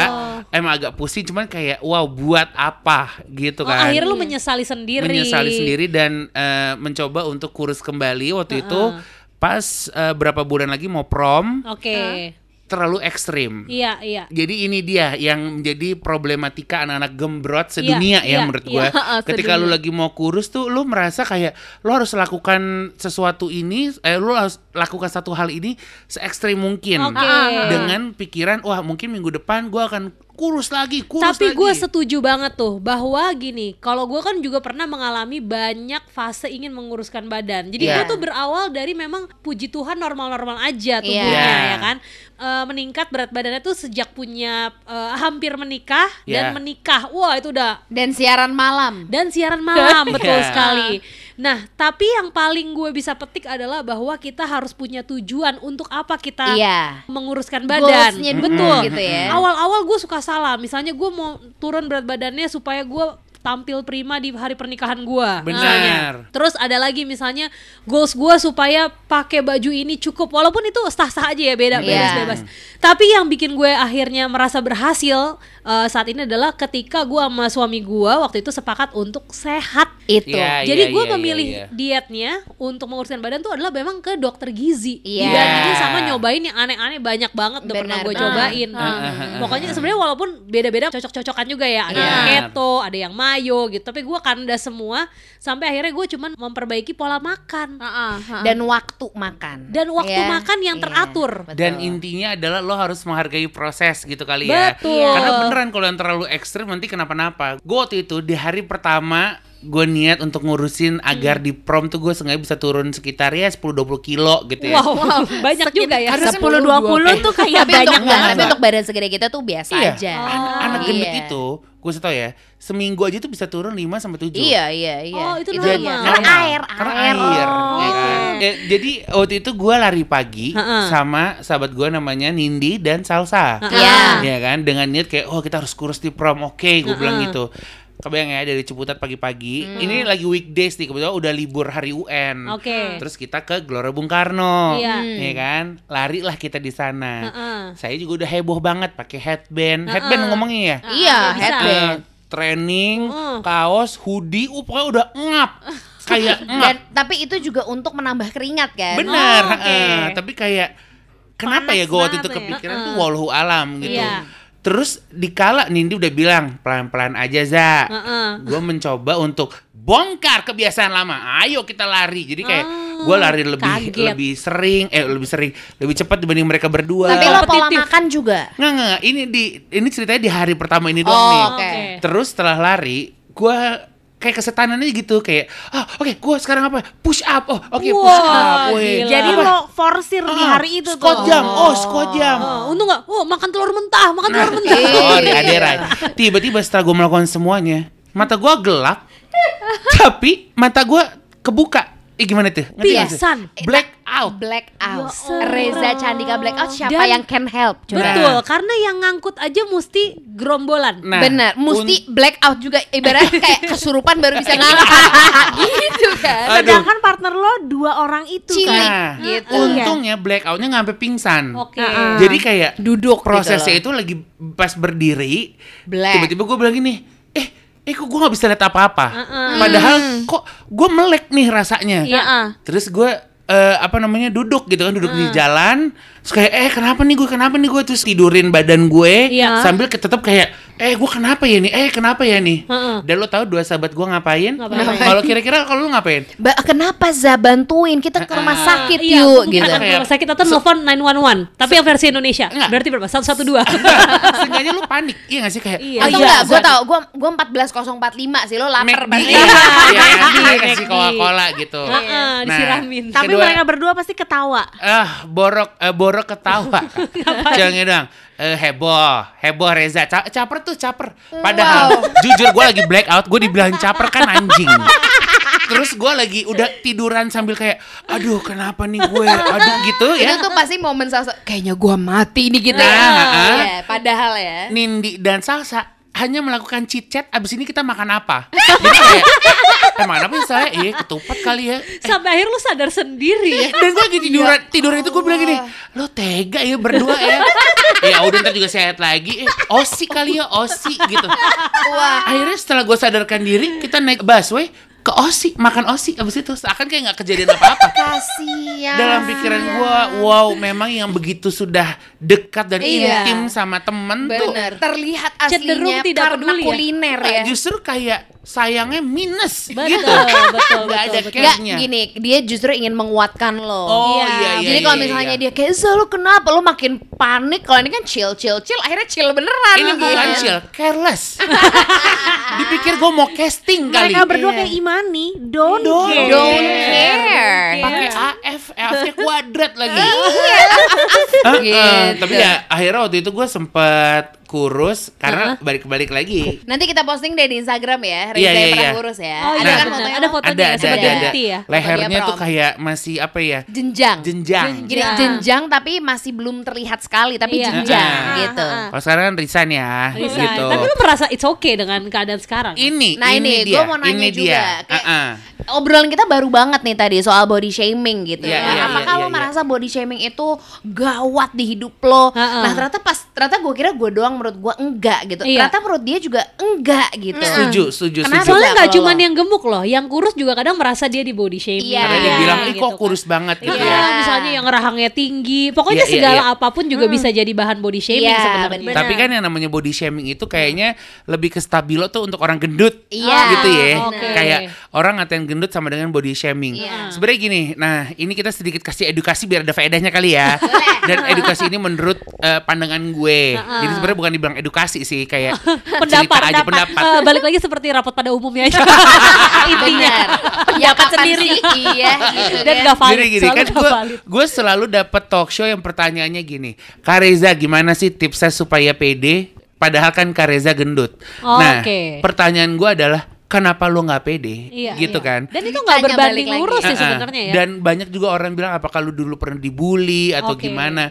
emang agak pusing cuman kayak wow buat apa gitu Oh, kan. akhirnya lu menyesali sendiri. menyesali sendiri dan eh, mencoba untuk kurus kembali waktu itu pas eh, berapa bulan lagi mau prom Oke. terlalu ekstrim. Iya, iya. Jadi ini dia yang menjadi problematika anak-anak gembrot sedunia Iya, ya iya, menurut iya. gue. Heeh, Ketika lu lagi mau kurus tuh lu merasa kayak lu harus lakukan sesuatu ini eh lu harus lakukan satu hal ini se ekstrim mungkin. Oke. Dengan pikiran wah mungkin minggu depan gua akan kurus lagi, kurus Tapi lagi. gue setuju banget tuh bahwa gini, kalau gue kan juga pernah mengalami banyak fase ingin menguruskan badan. Jadi gue Iya. tuh berawal dari memang puji Tuhan normal-normal aja tubuhnya Iya. ya kan, Eh, meningkat berat badannya tuh sejak punya eh, hampir menikah dan Iya. menikah. Wah itu udah Dan siaran malam. dan siaran malam betul Iya. sekali. Nah, tapi yang paling gue bisa petik adalah bahwa kita harus punya tujuan untuk apa kita Iya. menguruskan badan. Goalsnya dulu Betul. gitu ya. Awal-awal gue suka salah. Misalnya gue mau turun berat badannya supaya gue tampil prima di hari pernikahan gue. Benar. Terus ada lagi misalnya goals gue supaya pakai baju ini cukup walaupun itu sah-sah aja ya beda Iya. bebas-bebas. Tapi yang bikin gue akhirnya merasa berhasil eh, saat ini adalah ketika gue sama suami gue waktu itu sepakat untuk sehat. Itu. Iya, Jadi iya, gue iya, memilih iya. dietnya untuk menguruskan badan tuh adalah memang ke dokter gizi Iya. dibandingin sama nyobain yang aneh-aneh banyak banget udah pernah gue cobain. Ah, ah, ah, Pokoknya sebenarnya walaupun beda-beda cocok-cocokan juga ya. Ada yang Iya. keto, ada yang mayo gitu. Tapi gue kanda semua sampai akhirnya gue cuman memperbaiki pola makan Heeh, heeh. Dan waktu makan. dan waktu Iya. makan yang Iya, teratur. Dan betul. intinya adalah lo harus menghargai proses gitu kali ya. Betul. Karena beneran kalau yang terlalu ekstrim nanti kenapa-napa. Gue waktu itu di hari pertama gue niat untuk ngurusin agar di prom tuh gue sengaja bisa turun sekitar ya 10-20 kilo gitu ya. Wow, banyak juga ya. Karena 10 20 tuh kayak tapi banyak banget. tapi untuk badan segede kita tuh biasa Iya. aja. Anak, anak gendut Iya. itu, gue tau ya, seminggu aja tuh bisa turun 5 sampai 7. Iya, iya, iya. Oh, itu Jadi- normal. Karena normal. air, Karena air. air, Oh. ya kan? Ya, jadi waktu itu gue lari pagi Ha-ha. sama sahabat gue namanya Nindi dan Salsa. Iya. Ya kan, dengan niat kayak oh kita harus kurus di prom, oke, gue bilang gitu. Kebayang ya dari Ciputat pagi-pagi. Hmm. Ini lagi weekdays nih, kebetulan udah libur hari UN. Oke. Terus kita ke Gelora Bung Karno, Iya. ya kan? Lari lah kita di sana. Heeh. Saya juga udah heboh banget pakai headband. Headband ngomongnya ya. Iya, bisa. headband. Eh, training, Heeh. kaos, hoodie, uh, pokoknya udah ngap. Kayak ngap. Dan tapi itu juga untuk menambah keringat kan. Benar, Oh, oke. heeh. tapi kayak kenapa Panas ya gue waktu itu ya. kepikiran Heeh. tuh walhu alam gitu. Iya. Terus dikala Nindi udah bilang pelan-pelan aja za. Heeh. Gue mencoba untuk bongkar kebiasaan lama. Ayo kita lari. Jadi kayak Oh, gue lari lebih kaget. lebih sering, eh lebih sering, lebih cepat dibanding mereka berdua. Tapi lo pola makan juga. nggak nggak. Ini di ini ceritanya di hari pertama ini doang Oh, nih. oke. Terus setelah lari, gue kayak kesetanan aja gitu kayak ah oke gue sekarang apa push up oh oke push Wah, up weh. gila. Jadi Apa? lo forsir di Ah, hari itu squat tuh. jam oh squat jam Oh, untung gak? Oh, makan telur mentah, makan telur mentah. sorry Aderai tiba-tiba setelah gue melakukan semuanya mata gue gelap tapi mata gue kebuka Eh gimana tuh? Sih? Piasan. Black out. Black out. Ya Reza Candika Black out siapa Dan- yang can help? Coba. Betul, karena yang ngangkut aja mesti gerombolan. Nah, Benar, mesti black out juga ibaratnya kayak kesurupan baru bisa ngangkat gitu kan. Aduh. Sedangkan partner lo dua orang itu Cilik. kan. Nah, gitu. untungnya black outnya nggak sampai pingsan. Oke. Heeh. Jadi kayak Duduk gitu prosesnya loh. itu lagi pas berdiri, Black. tiba-tiba gue bilang gini, eh, kok gue nggak bisa lihat apa-apa. Heeh. Padahal kok gue melek nih rasanya. Heeh. Terus gue eh, apa namanya duduk gitu kan duduk di jalan terus kayak eh kenapa nih gue kenapa nih gue terus tidurin badan gue Iya. sambil ke- tetap kayak eh gue kenapa ya nih eh kenapa ya nih Heeh. dan lo tahu dua sahabat gue ngapain Ngapain? kalau kira-kira kalau lo ngapain Ba kenapa Za bantuin kita ke rumah Ah. sakit Iya, yuk aku gitu. Kayak- rumah sakit atau nelfon 911, tapi yang versi Indonesia. Enggak. Berarti berapa? 112. seenggaknya lo panik iya gak sih kayak Iya. "Ah, Atau iya, enggak, gue tau, gue gue 14045 sih, lo lapar pasti. iya, iya, McD, dia kasih. Coca-Cola gitu Heeh, Nah, disiramin. Tapi kedua- mereka berdua pasti ketawa. ah borok eh, borok ketawa. Jangan dong Eh, heboh. Heboh Reza. Ca- caper tuh caper. Padahal jujur gue lagi black out gue dibilang caper kan anjing. Terus gue lagi udah tiduran sambil kayak aduh kenapa nih gue? Aduh gitu Itu ya tuh pasti momen salsa kayaknya gua mati nih gitu Nah, ya. ah. Iya, padahal ya. Nindi dan Salsa hanya melakukan chit chat abis ini kita makan apa jadi kayak eh makan apa saya eh ketupat kali ya Sampai akhir lu sadar sendiri ya. dan gue lagi tiduran tidur itu gue bilang gini lo tega ya berdua ya ya udah ntar juga sehat lagi. Eh, osi kali ya, osi gitu. Wah. Akhirnya setelah gue sadarkan diri, kita naik busway ke osi, makan osi. Abis itu seakan kayak nggak kejadian apa-apa. Kasihan. Dalam pikiran gue, wow, memang yang begitu sudah dekat dan Iya. intim sama temen tuh Bener, terlihat Cenderung aslinya tidak karena peduli ya? kuliner ya. justru kayak sayangnya minus Betul, gitu. betul, ada betul, betul. Enggak, care-nya. gini, dia justru ingin menguatkan lo. Oh Iya. iya iya. Jadi iya, kalau iya, misalnya iya. dia kayak "Za, lu kenapa? Lu makin panik. Kalau ini kan chill, chill, chill. Akhirnya chill beneran. ini bukan Gitu. chill, careless. Dipikir gue mau casting kali. Mereka berdua kayak Imani, don't, Don't care. Don't care. pakai AF, AF-nya kuadrat lagi. Iya. Heeh, Gitu. Tapi ya akhirnya waktu itu gue sempet kurus karena balik-balik lagi. Nanti kita posting deh di Instagram ya. Reza yang pernah iya. kurus ya. Oh ada iya, kan fotonya? Ada fotonya Ada, ya, ada, sebagai ada, ada. bukti ya. Lehernya tuh kayak masih apa ya? jenjang. Jenjang. Gini Jenjang. jenjang tapi masih belum terlihat sekali tapi Iya. jenjang Ah. gitu. Kalau sekarang kan resign ya, Resign. gitu. Tapi lu merasa it's okay dengan keadaan sekarang? Ini, Nah, ini, dia, gua mau nanya ini juga, dia. kayak- Ah-ah. Obrolan kita baru banget nih tadi soal body shaming gitu. Iya, ya. iya, Apakah iya, lo iya, merasa body shaming itu gawat di hidup lo? Ha-ha. Nah ternyata pas ternyata gue kira gue doang menurut gue enggak gitu. Iya. Ternyata menurut dia juga enggak gitu. Setuju, setuju, Kenapa? setuju. Soalnya nggak cuma yang gemuk loh, yang kurus juga kadang merasa dia di body shaming. Iya. Karena Iya, dibilang, ih gitu kok kan. kurus banget gitu Iya, ya. misalnya yang rahangnya tinggi, pokoknya Iya, iya, segala iya. apa pun juga bisa jadi bahan body shaming Iya, sebenarnya. Tapi kan yang namanya body shaming itu kayaknya lebih ke stabilo tuh untuk orang gendut. Iya, Gitu ya. oke. Kayak orang ngatain gendut sama dengan body shaming. Iya. Sebenarnya gini, nah ini kita sedikit kasih edukasi biar ada faedahnya kali ya. Dan edukasi ini menurut eh, pandangan gue. Jadi sebenarnya bukan dibilang edukasi sih, kayak cerita pendapat, aja pendapat. Eh, balik lagi seperti rapat pada umumnya aja. Intinya. Ya kapan sendiri. Iya gitu Dan gak valid, Jadi gini selalu kan gue valid. gue selalu dapat talk show yang pertanyaannya gini, Kak Reza gimana sih tipsnya supaya pede? Padahal kan Kak Reza gendut. Oh, nah, oke. pertanyaan gue adalah kenapa lo nggak pede? Iya, gitu iya. kan? Dan itu nggak berbanding lurus sih sebenarnya ya. Dan banyak juga orang bilang apakah lu dulu pernah dibully atau Oke. gimana?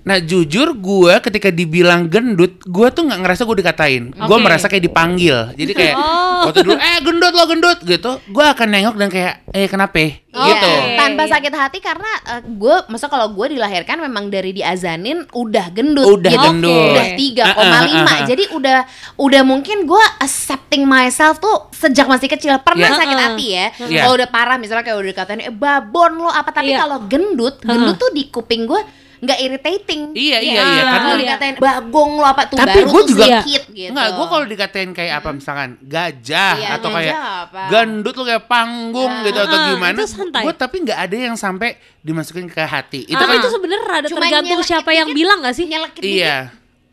Nah jujur gue ketika dibilang gendut, gue tuh nggak ngerasa gue dikatain. Gue Oke. merasa kayak dipanggil. Jadi kayak Oh. waktu dulu, eh gendut lo gendut gitu. Gue akan nengok dan kayak, eh kenapa? Oh, gitu. Tanpa Iya. sakit hati karena gue, masa kalau gue dilahirkan memang dari diazanin udah gendut, Udah gitu. gendut. udah 3,5. Ah, ah, ah, ah. Jadi udah udah mungkin gue accepting myself tuh sejak masih kecil. Pernah Iya. sakit hati ya. Iya. Kalau udah parah misalnya kayak udah dikatain eh babon lo apa tapi Iya. kalau gendut, gendut tuh di kuping gue nggak irritating. Iya, iya, iya, Kalau karena- dikatain bagong lo apa tuh Tapi baru gua tuh juga- sedikit gitu. Enggak, gue kalau dikatain kayak apa misalkan gajah Iya, atau gajah kayak apa? gendut lu kayak panggung Ya. gitu atau Ah, gimana, itu santai. gue tapi nggak ada yang sampai dimasukin ke hati. Itu Tapi kan itu sebenarnya rada Cuma tergantung siapa yang dikit. bilang gak sih? iya.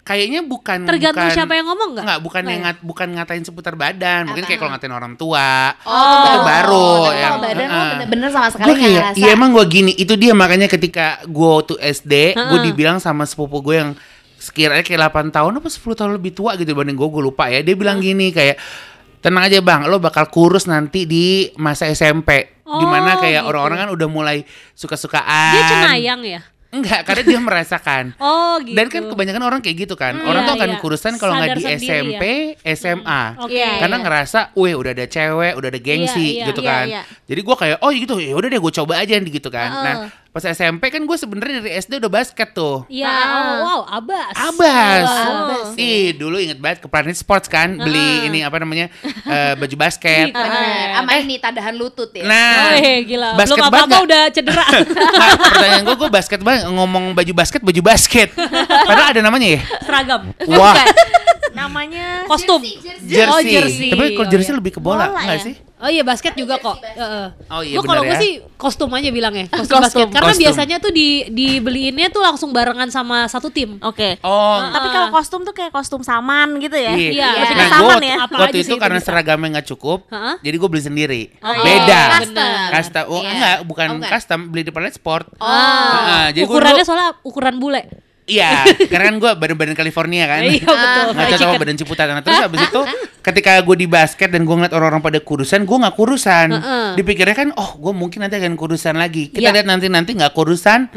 Kayaknya bukan Tergantung bukan, siapa yang ngomong nggak? Enggak, bukan Nggak yang ya? ngat, bukan ngatain seputar badan. Mungkin Apa? kayak kalau ngatain orang tua. Oh, Itu baru Tapi yang- kalau badan lo Heeh. bener-bener sama sekali Gue nggak kayak, iya emang gue gini. Itu dia makanya ketika gue tuh SD, gue Heeh. dibilang sama sepupu gue yang sekiranya kayak 8 tahun apa 10 tahun lebih tua gitu dibanding gue, gue lupa ya. Dia bilang gini kayak, tenang aja bang, lo bakal kurus nanti di masa SMP. Di mana Oh, kayak gitu. orang-orang kan udah mulai suka-sukaan. Dia cenayang ya? Enggak, karena dia merasakan. Oh gitu. Dan kan kebanyakan orang kayak gitu kan. Hmm, orang iya, tuh akan iya. kurusan kalau nggak di sendiri SMP, SMA. Oke. Iya, Karena ngerasa, wih udah ada cewek, udah ada gengsi Iya, iya, gitu iya, kan. iya. Jadi gua kayak, oh gitu, ya udah deh gue coba aja gitu kan. Heeh. Nah pas SMP kan gue sebenarnya dari SD udah basket tuh. Iya, Ah. oh, wow, abas. Abas. Wow. Abas. Ih dulu inget banget ke Planet Sports kan beli ini apa namanya eh, baju basket. Bener. Sama ini tadahan lutut ya. Nah, Oh, eh, gila. basket Belum banget apa-apa nggak? udah cedera. Nah, pertanyaan gue, gue basket banget ngomong baju basket, baju basket. Padahal ada namanya ya. Seragam. Wah, Namanya Kostum. jersey. Oh, jersey. Tapi kalau Oh, jersey iya. lebih ke bola, Bola enggak ya? sih? Oh iya basket juga kok. Heeh. Oh iya, Gua kalau gue ya. sih kostum aja bilangnya, kostum, Kostum. basket. Karena Kostum. biasanya tuh di dibeliinnya tuh langsung barengan sama satu tim. Oke. Oh, Tapi kalau kostum tuh kayak kostum saman gitu ya. Iya. Iya, Lebih Nah, gue saman waktu, ya. Apa waktu aja itu sih karena itu bisa. seragamnya nggak cukup, Heeh. jadi gue beli sendiri. Oh, Beda. Custom. Custom. Oh, Iya. enggak, bukan Oh, custom, beli di Planet Sport. Oh. Heeh, jadi Ukurannya soalnya ukuran bule. Iya, karena kan gue badan-badan California kan. Iya betul. Fried cocok sama badan Ciputat. Nah, terus habis itu ketika gue di basket dan gue ngeliat orang-orang pada kurusan, gue nggak kurusan. Dipikirnya kan, oh gue mungkin nanti akan kurusan lagi. Kita Iya. lihat nanti-nanti nggak kurusan.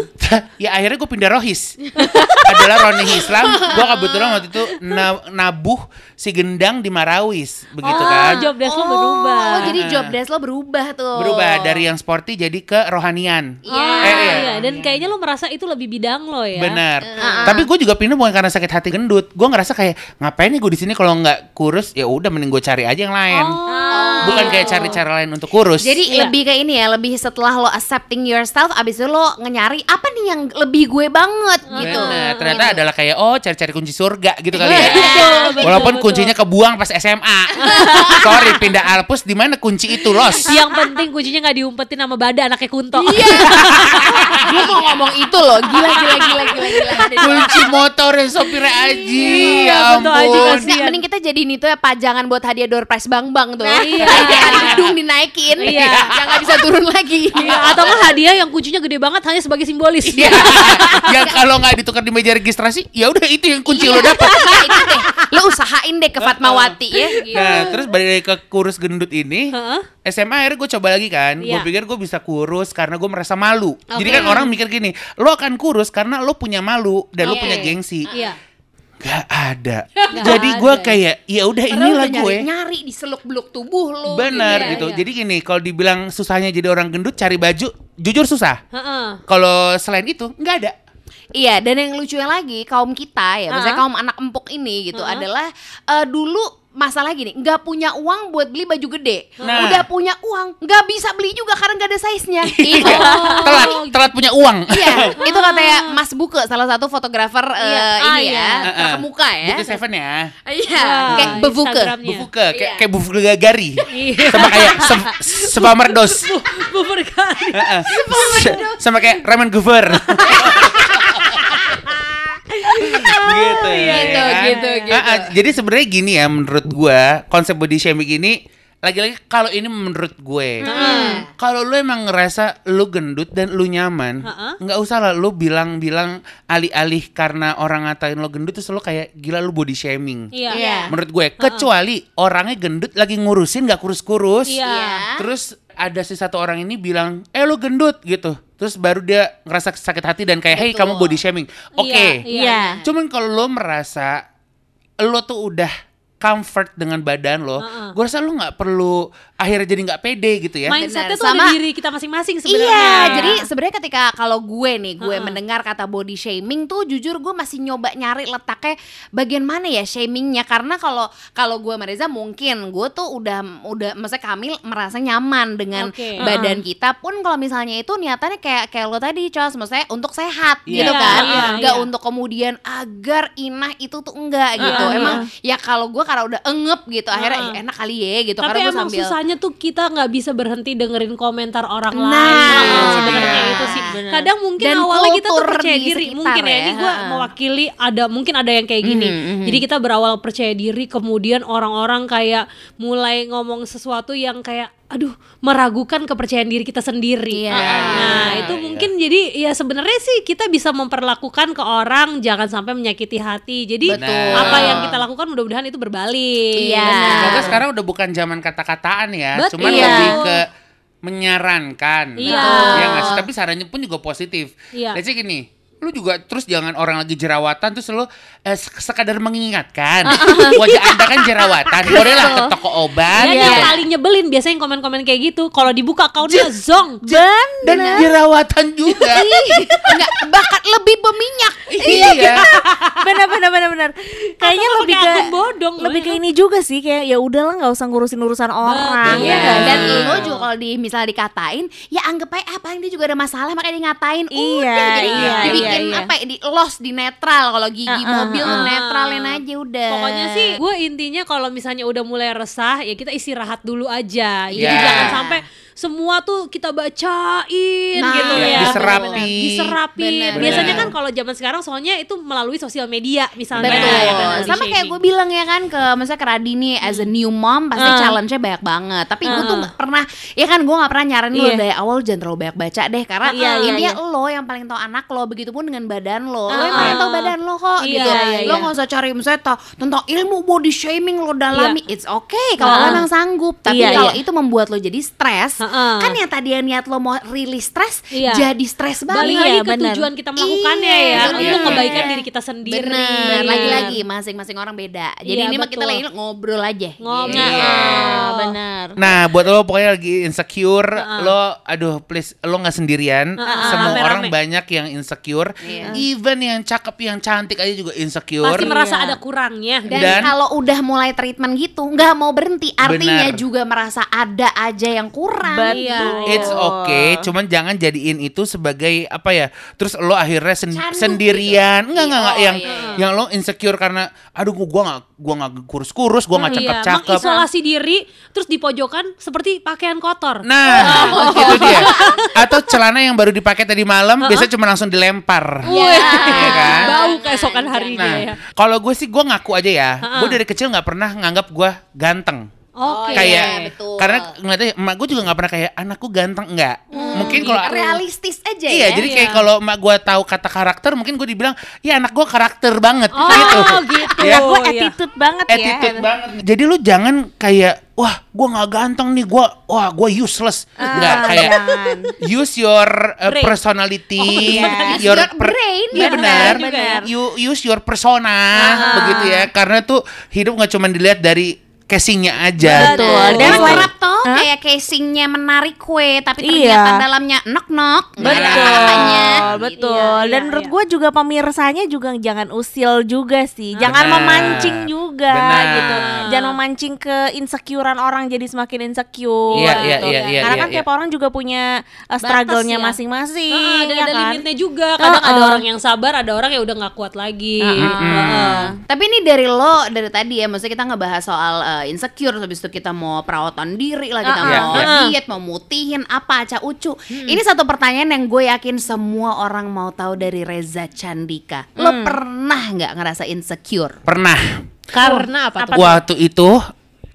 ya akhirnya gue pindah rohis. Adalah Roni Islam. Gue kebetulan waktu itu na- nabuh si gendang di Marawis. Begitu oh, kan. job desk lo Oh, berubah. Oh, jadi job desk lo berubah tuh. Berubah dari yang sporty jadi ke rohanian. Iya, Iya. Eh, iya. iya. Dan kayaknya lo merasa itu lebih bidang lo ya. Bener. Bener. Tapi gue juga pindah bukan karena sakit hati gendut. Gue ngerasa kayak ngapain nih gue di sini kalau nggak kurus ya udah mending gue cari aja yang lain. Bukan kayak cari cara lain untuk kurus. Jadi Iya. lebih kayak ini ya, lebih setelah lo accepting yourself, abis itu lo nyari apa nih yang lebih gue banget gitu. Bener, ternyata adalah kayak oh cari-cari kunci surga gitu kali ya. Betul, betul, Walaupun betul. kuncinya kebuang pas SMA. Sorry, pindah Alpus di mana kunci itu los? Yang penting kuncinya nggak diumpetin sama Bada anaknya Kunto. Iya. Gue mau ngomong itu loh, gila gila gila gila. Kunci motor yang Aji. Iya, ya betul, Aji ampun. kasih. Nggak, mending kita jadi itu ya pajangan buat hadiah door prize bang bang tuh. Iya. Jangan hidung dinaikin, Iya. yang nggak bisa turun lagi. Iya, atau nggak hadiah yang kuncinya gede banget hanya sebagai simbolis. Iya. yang kalau nggak ditukar di meja registrasi, ya udah itu yang kunci lo dapat. Nah, itu deh. Lo usahain deh ke Fatmawati ya. gitu. Nah, terus balik ke kurus gendut ini, Heeh. SMA akhirnya gue coba lagi kan. Gue Iya. pikir gue bisa kurus karena gue merasa malu. Jadi kan orang mikir gini, lo akan kurus karena lo punya malu dan lo Oke. punya gengsi. Iya. Gak ada. Jadi gue kayak, ya udah inilah nyari, gue. nyari di seluk-beluk tubuh lo. Bener Iya, gitu. iya. Jadi gini, kalau dibilang susahnya jadi orang gendut cari baju, jujur susah. Heeh. Kalau selain itu nggak ada. Iya, dan yang lucunya lagi kaum kita ya, Ah. kaum anak empuk ini gitu Ah. adalah eh, dulu masalah gini, nggak punya uang buat beli baju gede, Nah. udah punya uang nggak bisa beli juga karena nggak ada size-nya. Itu. telat, telat punya uang. Iya, itu katanya Mas Buke salah satu fotografer eh, Iya. Ah, ini iya. ya, terkemuka ya. Buku Seven ya. Iya, kayak bebuke. Instagramnya. Bufuke, kayak Iya. kayak Bufuke Gari. Iya. Sama kayak se- Sepamerdos. Bubur kari. Heeh. Se- Sama kayak ramen guver. gitu ya. Gitu, kan? gitu, gitu. Ah, ah, jadi sebenarnya gini ya menurut gua konsep body shaming ini lagi-lagi kalau ini menurut gue kalau lu emang ngerasa lu gendut dan lu nyaman nggak usah lah lu bilang-bilang alih-alih karena orang ngatain lo gendut terus lu kayak gila lu body shaming Iya. Iya. menurut gue kecuali orangnya gendut lagi ngurusin nggak kurus-kurus Iya. Iya. terus ada si satu orang ini bilang eh lu gendut gitu terus baru dia ngerasa sakit hati dan kayak hey Betul. kamu body shaming oke Iya, Iya. cuman kalau lo merasa lo tuh udah comfort dengan badan lo, Heeh. gue rasa lo nggak perlu akhirnya jadi nggak pede gitu ya. Mindsetnya tuh ada Sama- diri kita masing-masing sebenarnya. Iya, jadi sebenarnya ketika kalau gue nih, gue Heeh. mendengar kata body shaming tuh jujur gue masih nyoba nyari letaknya bagian mana ya shamingnya karena kalau kalau gue sama Reza mungkin gue tuh udah udah maksudnya Kamil merasa nyaman dengan Oke. badan kita pun kalau misalnya itu niatannya kayak kayak lo tadi Cos, maksudnya untuk sehat Iya. gitu Iya, kan, iya, nggak iya. untuk kemudian agar inah itu tuh enggak gitu. Heeh. Emang ya kalau gue karena udah engep gitu akhirnya Heeh. "Eh, enak kali ya gitu Tapi karena gue sambil susahnya tuh kita nggak bisa berhenti dengerin komentar orang Nah, lain. itu sebenarnya dia. itu sih. Benar. Kadang mungkin Dan awalnya kita tuh percaya di diri. sekitar Mungkin ya, ya, ini gue mewakili ada mungkin ada yang kayak gini. Mhm, mhm. Jadi kita berawal percaya diri, kemudian orang-orang kayak mulai ngomong sesuatu yang kayak aduh meragukan kepercayaan diri kita sendiri. Iya. Nah, Iya, itu iya. mungkin jadi ya sebenarnya sih kita bisa memperlakukan ke orang jangan sampai menyakiti hati. Jadi Betul. apa yang kita lakukan mudah-mudahan itu berbalik. Iya. Benar. Semoga sekarang udah bukan zaman kata-kataan ya, Betul. cuman Iya. lebih ke menyarankan. Iya. Iya nggak sih? Tapi sarannya pun juga positif. Iya. Let's say gini, lu juga terus jangan orang lagi jerawatan terus lu eh, sek- sekadar mengingatkan. Wajah anda kan jerawatan bolehlah ke toko obat Dan gitu. yang paling nyebelin biasanya yang komen-komen kayak gitu kalau dibuka akunnya zong. dan jerawatan juga. Enggak bahkan lebih berminyak. iya. Benar benar benar benar kayaknya lebih ke bodong lebih ya ke kan? ini juga sih kayak ya udahlah nggak usah ngurusin urusan orang ya Iya, nggak dan lo juga kalau di misalnya dikatain, ya anggap aja apa yang dia juga ada masalah makanya dia ngatain. Iya, Udah, jadi iya, dibikin iya, iya. apa ya, di lost di netral kalau gigi Uh-uh, mobil uh-uh. netralin aja udah. Pokoknya sih gue intinya kalau misalnya udah mulai resah ya kita istirahat dulu aja. Jadi Iya. jangan sampai semua tuh kita bacain Nah, gitu iya, ya. diserapi. Diserapin. Bener. Biasanya Bener. kan kalau zaman sekarang soalnya itu melalui sosial media misalnya. Betul. ya, body Sama kayak gue bilang ya kan ke misalnya ke Radini as a new mom pasti Uh. challenge-nya banyak banget. Tapi gue tuh Uh. gak pernah ya kan gue gak pernah nyaranin lo Iya. dari awal jangan terlalu banyak baca deh karena Iya, iya, intinya iya. lo yang paling tahu anak lo begitupun dengan badan lo. Lo Uh. yang paling tahu badan lo kok Iya, gitu. iya, Lo iya. gak usah cari misalnya tau- tentang ilmu body shaming lo dalami. It's okay kalau lo Uh. emang sanggup. Tapi Iya, kalau iya. itu membuat lo jadi stres, Ha-ha. kan yang tadi niat lo mau rilis stres Iya. jadi stres balik banget lagi Iya, ke benar. tujuan kita melakukannya Iya, ya benar. untuk kebaikan diri kita sendiri Bener, lagi-lagi masing-masing orang beda. Jadi Iya, ini mah kita lagi ngobrol aja. Ngobrol. Gitu. Ah, benar. Nah, buat lo pokoknya lagi insecure, Ha-ha. lo aduh please lo nggak sendirian. Ha-ha, Semua rame-rame. orang banyak yang insecure. Iya. Even yang cakep, yang cantik aja juga insecure. pasti merasa Iya. ada kurangnya Dan, Dan- kalau udah mulai treatment gitu, nggak mau berhenti. Artinya Benar. juga merasa ada aja yang kurang. Betul. Iya. It's okay, cuman jangan jadiin itu sebagai apa ya? Terus lo akhirnya sen- Candu sendirian. gitu. Enggak, enggak, enggak Oh, yang iya, iya. yang lo insecure karena aduh gua nggak gua nggak kurus-kurus, gua nggak Iya, cakep-cakep. mengisolasi diri terus di pojokan seperti pakaian kotor Nah, itu dia. Atau celana yang baru dipakai tadi malam biasanya cuma langsung dilempar. Wih, Iya kan? bau keesokan harinya Nah, ya kalau gue sih gue ngaku aja ya, Ha-ha. gue dari kecil nggak pernah nganggap gue ganteng. Oke iya, kayak betul. karena ngeliatnya emak gue juga nggak pernah kayak anakku ganteng nggak. mungkin kalau realistis aja Iya, ya. jadi kayak Iya. kalau emak gue tahu kata karakter, mungkin gue dibilang, ya anak gue karakter banget, oh gitu. gitu Ya. gue iya. attitude banget ya. Attitude banget. Jadi lu jangan kayak, wah, gue nggak ganteng nih, gue, wah, gue useless. Ah, Nggak kayak jangan. use your uh, Brain. personality, Oh, iya. your, Your brain, Iya benar ya. You use your persona, begitu ya. Karena tuh hidup nggak cuma dilihat dari casingnya aja. Betul. Dan kerap tuh Hah? kayak casingnya menarik kue, tapi Iya. ternyata dalamnya nok-nok. Nggak ada Betul, apa-apanya. betul. Iya, Dan iya, menurut iya. gue juga pemirsanya juga jangan usil juga sih. Jangan Benar. memancing juga Benar. gitu. Jangan memancing ke insecurean orang jadi semakin insecure. Iya, iya, gitu. iya, iya, Karena iya, kan iya. tiap orang juga punya uh, struggle-nya ya. masing-masing. Ah, dan ya ada kan? limitnya juga kadang ada Uh-uh. orang yang sabar ada orang yang udah nggak kuat lagi Uh-uh. Heeh. Tapi ini dari lo dari tadi ya, maksudnya kita ngebahas soal uh, insecure, habis itu kita mau perawatan diri lah, kita Uh-uh. mau Iya. diet, mau mutihin apa, aca ucu. Ini satu pertanyaan yang gue yakin semua orang mau tahu dari Reza Candika. Lo pernah nggak ngerasa insecure? Pernah. Karena apa tuh Waktu itu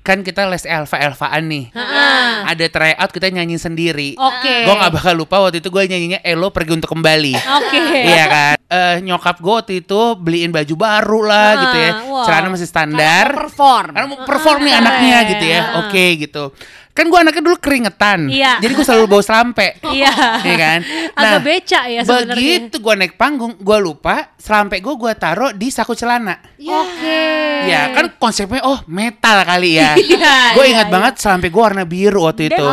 kan kita les Elva Elvaan nih. Heeh. Ada tryout kita nyanyi sendiri. oke Gue nggak bakal lupa waktu itu gue nyanyinya Elo pergi untuk kembali. oke Iya kan. Eh, nyokap gue waktu itu beliin baju baru lah Ah, gitu ya. wow. Celana masih standar. Mau perform. Karena mau perform nih anaknya gitu ya. Oke gitu. Kan gue anaknya dulu keringetan. Iya. Jadi gue selalu bawa selampe. iya Iya kan. agak beca ya sebenarnya Begitu gue naik panggung, gue lupa selampe gue gue taruh di saku celana. oke Ya kan konsepnya oh metal kali ya. Iya, gue iya, ingat banget selampe gue warna biru waktu Dan itu.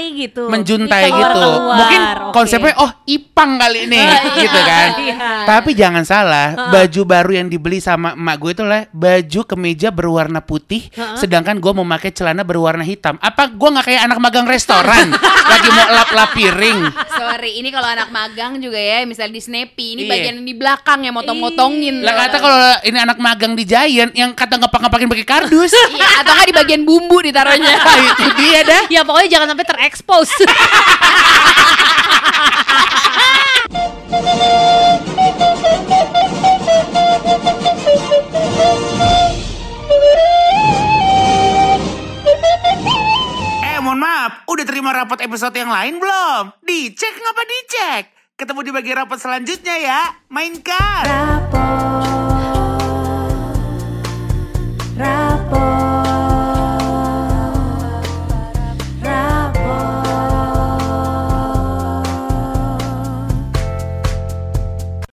Menjuntai gitu. Menjuntai Keluar, gitu. keluar, Mungkin oke. konsepnya oh ipang kali ini gitu kan. Iya. Tapi jangan salah, baju baru yang dibeli sama emak gue itu lah baju kemeja berwarna putih, sedangkan gue memakai celana berwarna hitam. Apa gue nggak kayak anak magang restoran lagi mau lap-lap piring? Sorry, ini kalau anak magang juga ya, misalnya di Snappy, ini Iya. bagian yang di belakang yang motong-motongin. Lah kata kalau ini anak magang di Giant yang kata ngepak-ngepakin pakai kardus. Iya, atau nggak di bagian bumbu ditaruhnya. Itu dia dah. ya pokoknya jangan sampai terekspos Eh mohon maaf, udah terima rapot episode yang lain belum? Dicek ngapa dicek? Ketemu di bagian rapot selanjutnya ya. Mainkan. Rapot